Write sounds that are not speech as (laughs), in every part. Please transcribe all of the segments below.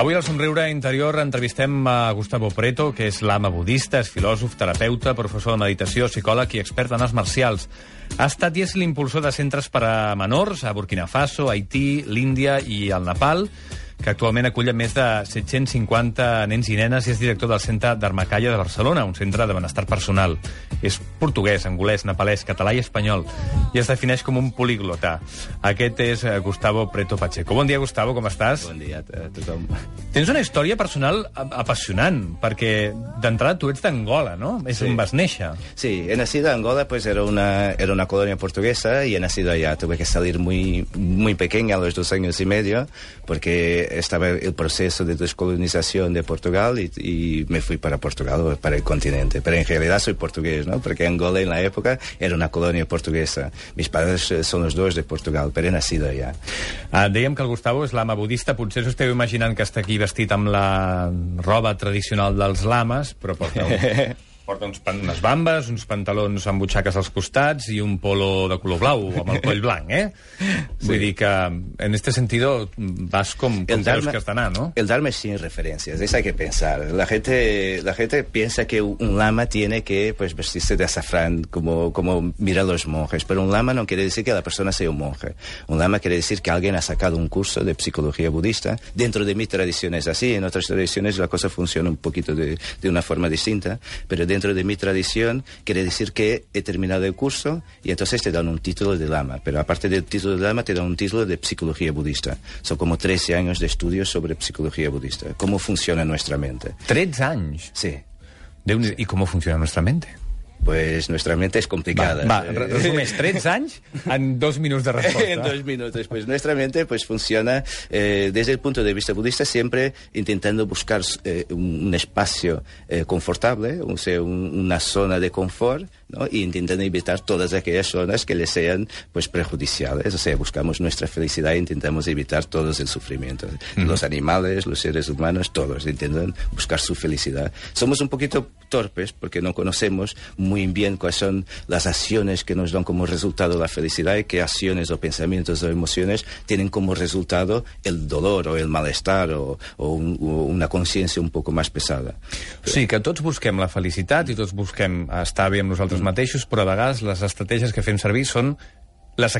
Avui al Somriure Interior entrevistem a Gustavo Preto, que és lama budista, és filòsof, terapeuta, professor de meditació, psicòleg i expert en arts marcials. Ha estat i és l'impulsor de centres per a menors a Burkina Faso, Haití, l'Índia i el Nepal, que actualment acull més de 750 nens i nenes i és director del Centre d'Armacalla de Barcelona, un centre de benestar personal. És portuguès, angolès, nepalès, català i espanyol, i es defineix com un poliglota. Aquest és eh, Gustavo Preto Pacheco. Bon dia, Gustavo, com estàs? Bon dia a tothom. Tens una història personal apassionant, perquè d'entrada tu ets d'Angola, no? És Sí. on vas néixer. Sí, he nacido en Angola, pues era una, era una colonia portuguesa y he nacido allá. Tuve que salir muy, muy pequeña, a los dos años y medio, porque estaba el proceso de descolonización de Portugal y, y me fui para Portugal, para el continente. Pero en realidad soy portugués, ¿no? Porque Angola en la época era una colonia portuguesa. Mis padres eh, son los dos de Portugal, pero he nacido allá. Ah, dèiem que el Gustavo és lama budista. Potser us esteu imaginant que està aquí vestit amb la roba tradicional dels lames, però porta, (laughs) un, porta uns pan, unes bambes, uns pantalons amb butxaques als costats i un polo de color blau amb el coll blanc, eh? Vull dir que, en este sentido, vas com, com creus que has d'anar, no? El Dharma es sin referencias, eso hay que pensar. La gente, la gente piensa que un lama tiene que pues, vestirse de azafrán, como, como mira los monjes, pero un lama no quiere decir que la persona sea un monje. Un lama quiere decir que alguien ha sacado un curso de psicología budista. Dentro de mi tradición es así, en otras tradiciones la cosa funciona un poquito de, de una forma distinta, pero dentro de mi tradición quiere decir que he terminado el curso y entonces te dan un título de lama, pero aparte del título de lama te dan un título de psicología budista. Son como 13 años de estudios sobre psicología budista, cómo funciona nuestra mente. 13 anys. Sí, I com funciona nuestra mente? Pues nuestra mente es complicada. Va, va re- resumeix 13 anys en dos minuts de resposta. (laughs) en dos minutos. Pues nuestra mente pues funciona eh, desde el punto de vista budista siempre intentando buscar eh, un, un espacio eh, confortable, o sea, un- una zona de confort, ¿no? Y intentando evitar todas aquellas zonas que le sean pues perjudiciales. O sea, buscamos nuestra felicidad e intentamos evitar todos el sufrimiento. Los animales, los seres humanos, todos intentan buscar su felicidad. Somos un poquito torpes porque no conocemos muy bien cuáles son las acciones que nos dan como resultado la felicidad y qué acciones o pensamientos o emociones tienen como resultado el dolor o el malestar o, o un- o una conciencia un poco más pesada. Sigui que tots busquem la felicitat i tots busquem estar bé amb nosaltres mateixos, però a vegades les estratègies que fem servir són les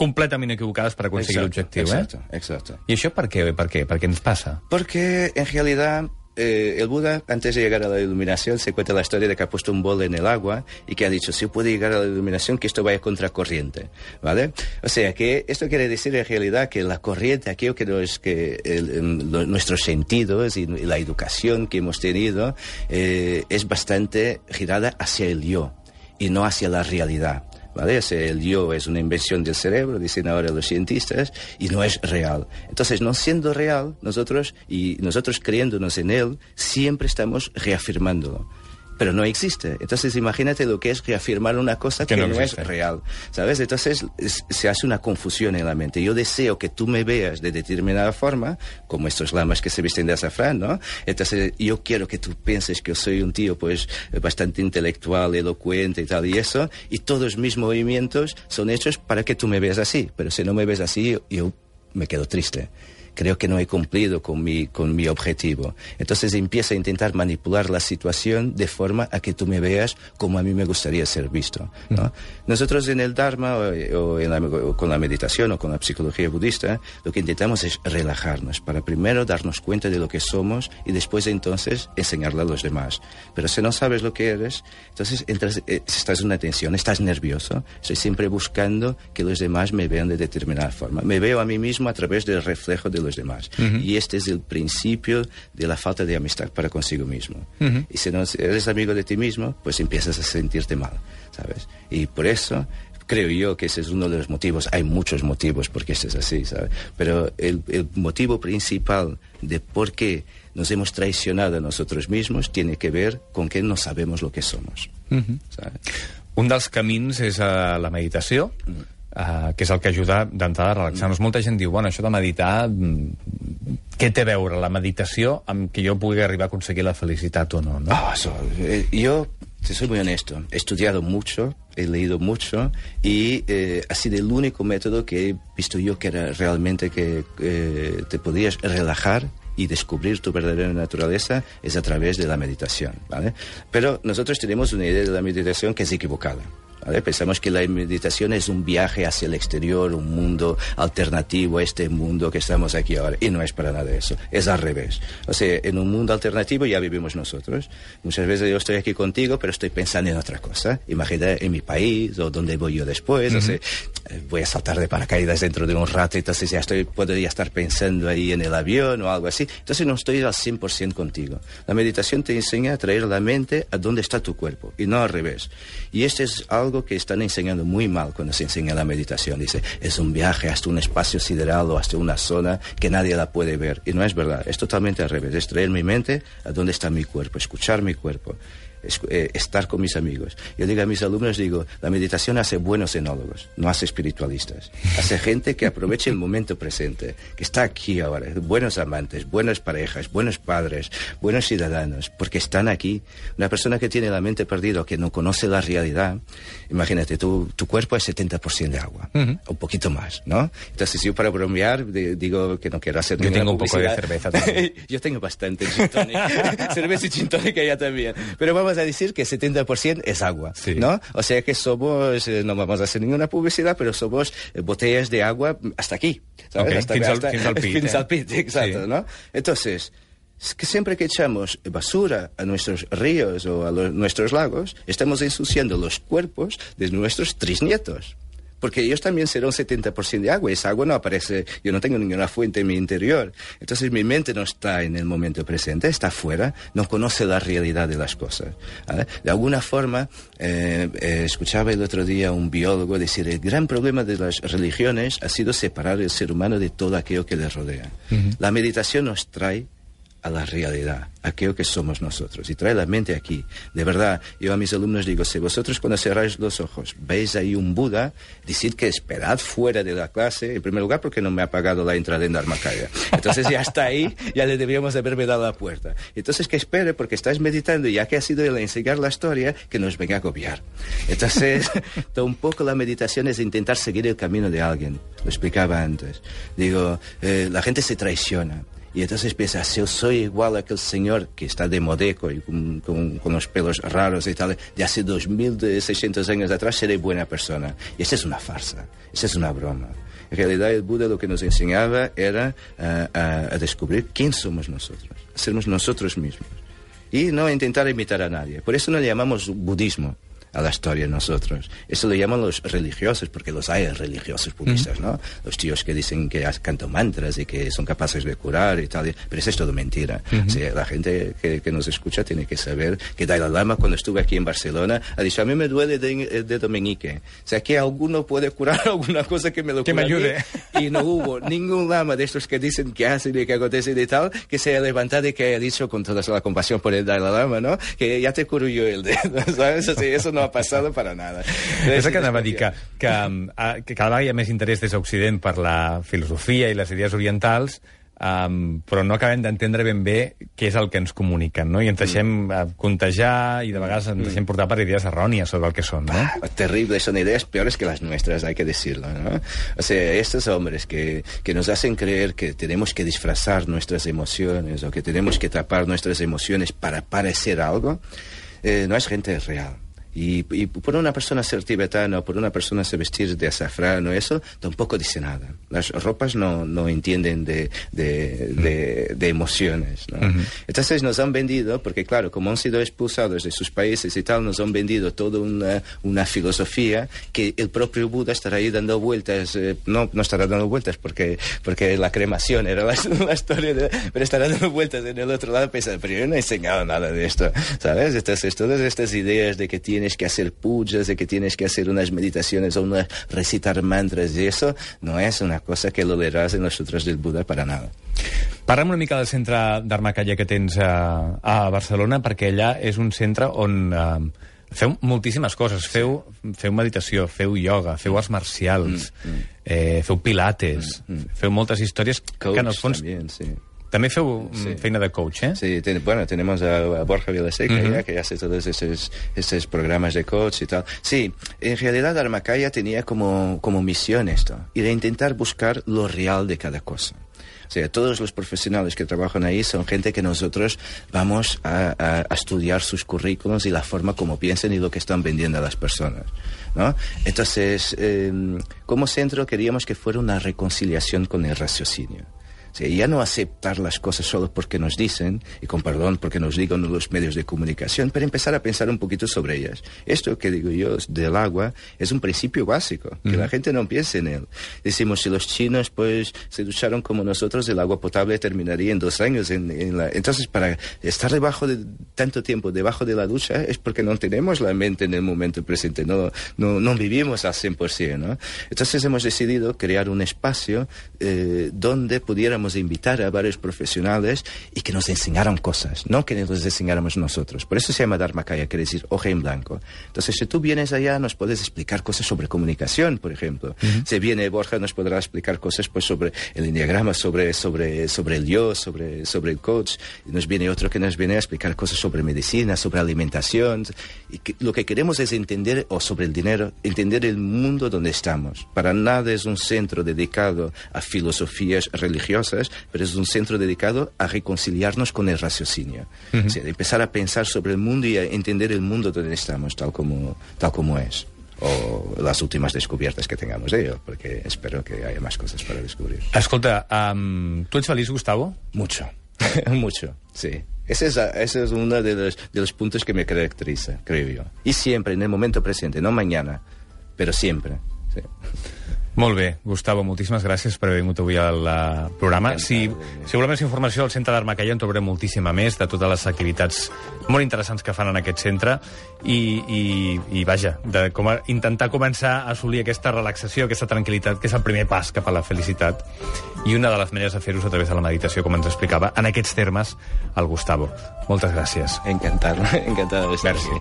completament equivocades per aconseguir l'objectiu, eh? exacto, exacto. I això per què? Per què? Per què ens passa? Porque en realidad eh, el Buda, antes de llegar a la iluminación, se cuenta la historia de que ha puesto un bol en el agua y que ha dicho, si puede llegar a la iluminación, que esto vaya contracorriente, ¿vale? O sea, que esto quiere decir en realidad que la corriente, aquello que, nos, que nuestros sentidos y la educación que hemos tenido eh, es bastante girada hacia el yo y no hacia la realidad. ¿Vale? El yo es una invención del cerebro, dicen ahora los cientistas, y no es real. Entonces, no siendo real, nosotros, y nosotros creyéndonos en él, siempre estamos reafirmándolo. Pero no existe. Entonces, imagínate lo que es reafirmar una cosa Que que, no no, es real. ¿Sabes? Entonces, es- se hace una confusión en la mente. Yo deseo que tú me veas de determinada forma, como estos lamas que se visten de azafrán, ¿no? Entonces, yo quiero que tú pienses que yo soy un tío, pues, bastante intelectual, elocuente y tal, y eso, y todos mis movimientos son hechos para que tú me veas así. Pero si no me ves así, yo me quedo triste. Creo que no he cumplido con mi, con mi objetivo. Entonces empieza a intentar manipular la situación de forma a que tú me veas como a mí me gustaría ser visto. ¿no? Nosotros en el Dharma o, o en la- o con la meditación o con la psicología budista, lo que intentamos es relajarnos para primero darnos cuenta de lo que somos y después entonces enseñarle a los demás. Pero si no sabes lo que eres, entonces entras, eh, estás en una tensión, estás nervioso, estoy siempre buscando que los demás me vean de determinada forma. Me veo a mí mismo a través del reflejo de los demás. Y este es el principio de la falta de amistad para consigo mismo. Y si no eres amigo de ti mismo, pues empiezas a sentirte mal, ¿sabes? Y por eso creo yo que ese es uno de los motivos. Hay muchos motivos por qué esto es así, ¿sabes? Pero el, el motivo principal de por qué nos hemos traicionado a nosotros mismos tiene que ver con que no sabemos lo que somos. ¿sabes? Un dels camins és uh, la meditació, uh, que és el que ajuda d'entrada a relaxar-nos. Molta gent diu, bueno, això de meditar, mm, què té a veure la meditació amb que jo pugui arribar a aconseguir la felicitat o no? no? Ah, eso, eh, yo te soy muy honesto. He estudiado mucho, he leído mucho y eh, ha sido el único método que he visto yo que era realmente que eh, te podías relajar y descubrir tu verdadera naturaleza es a través de la meditación, ¿vale? Pero nosotros tenemos una idea de la meditación que es equivocada. ¿Vale? Pensamos que la meditación es un viaje hacia el exterior, un mundo alternativo a este mundo que estamos aquí ahora. Y no es para nada eso. Es al revés. O sea, en un mundo alternativo ya vivimos nosotros. Muchas veces yo estoy aquí contigo, pero estoy pensando en otra cosa. Imagina en mi país o dónde voy yo después. o sea, voy a saltar de paracaídas dentro de un rato, entonces ya estoy, podría estar pensando ahí en el avión o algo así. Entonces no estoy al 100% contigo. La meditación te enseña a traer la mente a dónde está tu cuerpo y no al revés. Y este es algo que están enseñando muy mal cuando se enseña la meditación. Dice, es un viaje hasta un espacio sideral o hasta una zona que nadie la puede ver. Y no es verdad, es totalmente al revés. Es traer mi mente a dónde está mi cuerpo, escuchar mi cuerpo es, eh, estar con mis amigos. Yo digo a mis alumnos, digo, la meditación hace buenos enólogos, no hace espiritualistas. Hace gente que aproveche el momento presente, que está aquí ahora, buenos amantes, buenas parejas, buenos padres, buenos ciudadanos, porque están aquí. Una persona que tiene la mente perdida, que no conoce la realidad, imagínate, tu, tu cuerpo es 70% de agua, un poquito más, ¿no? Entonces yo para bromear de- digo que no quiero hacer Yo tengo un poco de cerveza también. (laughs) Yo tengo bastante gin (laughs) cerveza y gin ya también. Pero vamos a decir que 70% es agua, Sí. ¿no? O sea que somos, eh, no vamos a hacer ninguna publicidad, pero somos eh, botellas de agua hasta aquí. ¿sabes? Hasta, fins al- hasta- eh? pit, (laughs) exacto, Sí. ¿no? Entonces, es que siempre que echamos basura a nuestros ríos o a los- nuestros lagos, estamos ensuciando los cuerpos de nuestros trisnietos. Porque ellos también serán 70% de agua. Esa agua no aparece, yo no tengo ninguna fuente en mi interior. Entonces mi mente no está en el momento presente, está afuera, no conoce la realidad de las cosas. ¿vale? De alguna forma, eh, eh, escuchaba el otro día un biólogo decir, el gran problema de las religiones ha sido separar el ser humano de todo aquello que le rodea. La meditación nos trae a la realidad, aquello que somos nosotros. Y trae la mente aquí. De verdad, yo a mis alumnos digo, si vosotros cuando cerráis los ojos veis ahí un Buda, decid que esperad fuera de la clase, en primer lugar porque no me ha pagado la entrada en Dharmakaya. Entonces ya está ahí, ya le deberíamos haberme dado la puerta. Entonces que espere porque estáis meditando y ya que ha sido el enseñar la historia, que nos venga a agobiar. Entonces, (laughs) un poco la meditación es intentar seguir el camino de alguien. Lo explicaba antes. Digo, eh, la gente se traiciona. Y entonces piensa, si yo soy igual a aquel señor que está de modeco y con, con- con los pelos raros y tal, de hace 2600 años atrás, seré buena persona. Y esa es una farsa, esa es una broma. En realidad el Buda lo que nos enseñaba era ah, a- a descubrir quién somos nosotros, sermos nosotros mismos. Y no intentar imitar a nadie. Por eso no le llamamos budismo a la historia nosotros. Eso lo llaman los religiosos, porque los hay religiosos budistas, ¿no? Los tíos que dicen que cantan mantras y que son capaces de curar y tal. Pero eso es todo mentira. O sea, la gente que, que nos escucha tiene que saber que Dalai Lama, cuando estuve aquí en Barcelona, ha dicho, a mí me duele el de, el dedo meñique. O sea, que alguno puede curar (laughs) alguna cosa que me lo Que me mí. ayude. Y no hubo ningún lama de estos que dicen que hacen y que acontecen y tal, que se haya levantado y que haya dicho con toda la compasión por el Dalai Lama, ¿no? Que ya te curo yo el dedo, (laughs) ¿sabes? O sea, eso no ha pasado para nada. És el que anava a dir, que, que, um, a- que cada vegada hi ha més interès des d'Occident per la filosofia i les idees orientals, um, però no acabem d'entendre ben bé què és el que ens comuniquen, no? I ens deixem mm. contagiar i de vegades ens deixem portar per idees errònies sobre el que són, no? Ah, terribles, son ideas peores que las nuestras, hay que decirlo, ¿no? O sea, estos hombres que, que nos hacen creer que tenemos que disfrazar nuestras emociones o que tenemos que tapar nuestras emociones para parecer algo, eh, no es gente real. Y, y por una persona ser tibetana o por una persona se vestir de azafrán o eso, tampoco dice nada. Las ropas no, no entienden de, de, de, de emociones. ¿no? Entonces nos han vendido, porque claro, como han sido expulsados de sus países y tal, nos han vendido toda una, una filosofía que el propio Buda estará ahí dando vueltas. eh, no, no estará dando vueltas porque, porque la cremación era la, (laughs) la historia, de- pero estará dando vueltas en el otro lado pensando, pero yo no he enseñado nada de esto, ¿sabes? Entonces, todas estas ideas de que tienes que hacer pujas, de que tienes que hacer unas meditaciones o unas, recitar mantras y eso, no es una cosa que lo leerás en los sutras del Buda para nada. Parla'm una mica del centre d'Armacalla que tens a, a Barcelona, perquè allà és un centre on eh, feu moltíssimes coses. Feu, feu meditació, feu ioga, feu arts marcials, Mm, eh, feu pilates, feu moltes històries Coach que en el fons... también, sí. També feu Sí. sí. feina de coach, eh? Sí, ten- bueno, tenemos a, a Borja Vilaseca, Ujú. ya, que hace todos esos, esos programas de coach y tal. Sí, en realidad Armacaya tenía como, como misión esto, y de intentar buscar lo real de cada cosa. O sea, todos los profesionales que trabajan ahí son gente que nosotros vamos a, a- a estudiar sus currículos y la forma como piensan y lo que están vendiendo a las personas. ¿no? Entonces, eh, como centro queríamos que fuera una reconciliación con el raciocinio. Ya no aceptar las cosas solo porque nos dicen, y con perdón porque nos digan los medios de comunicación, pero empezar a pensar un poquito sobre ellas. Esto que digo yo del agua es un principio básico, que la gente no piense en él. Decimos, si los chinos pues se ducharon como nosotros, el agua potable terminaría en dos años. En, en la... Entonces, para estar debajo de tanto tiempo debajo de la ducha es porque no tenemos la mente en el momento presente, no, no, no vivimos al 100%. ¿no? Entonces hemos decidido crear un espacio eh, donde pudiéramos invitar a varios profesionales y que nos enseñaran cosas, no que nos enseñáramos nosotros. Por eso se llama Dharmakaya, quiere decir hoja en blanco. Entonces, si tú vienes allá, nos puedes explicar cosas sobre comunicación, por ejemplo. Si viene Borja, nos podrá explicar cosas pues, sobre el enneagrama, sobre, sobre, sobre el yo, sobre, sobre el coach. Y nos viene otro que nos viene a explicar cosas sobre medicina, sobre alimentación. Y que- lo que queremos es entender, o sobre el dinero, entender el mundo donde estamos. Para nada es un centro dedicado a filosofías religiosas, pero es un centro dedicado a reconciliarnos con el raciocinio. O sea, de empezar a pensar sobre el mundo y a entender el mundo donde estamos, tal como, tal como es. O las últimas descubiertas que tengamos de ello, porque espero que haya más cosas para descubrir. Escolta, um, tu ets feliç, Gustavo? Mucho, (laughs) mucho, sí. Ese es, ese es uno de los, de los puntos que me caracteriza, creo yo. Y siempre, en el momento presente, no mañana, pero siempre. Sí. Molt bé, Gustavo, moltíssimes gràcies per haver vingut avui al uh, programa. Si, si voleu més informació al Centre d'Armacaya en trobarem moltíssima més de totes les activitats molt interessants que fan en aquest centre i, i, i vaja, de com a, intentar començar a assolir aquesta relaxació, aquesta tranquil·litat, que és el primer pas cap a la felicitat. I una de les maneres de fer-ho a través de la meditació, com ens explicava en aquests termes el Gustavo. Moltes gràcies. Encantado, (laughs) encantado de estar Merci. aquí.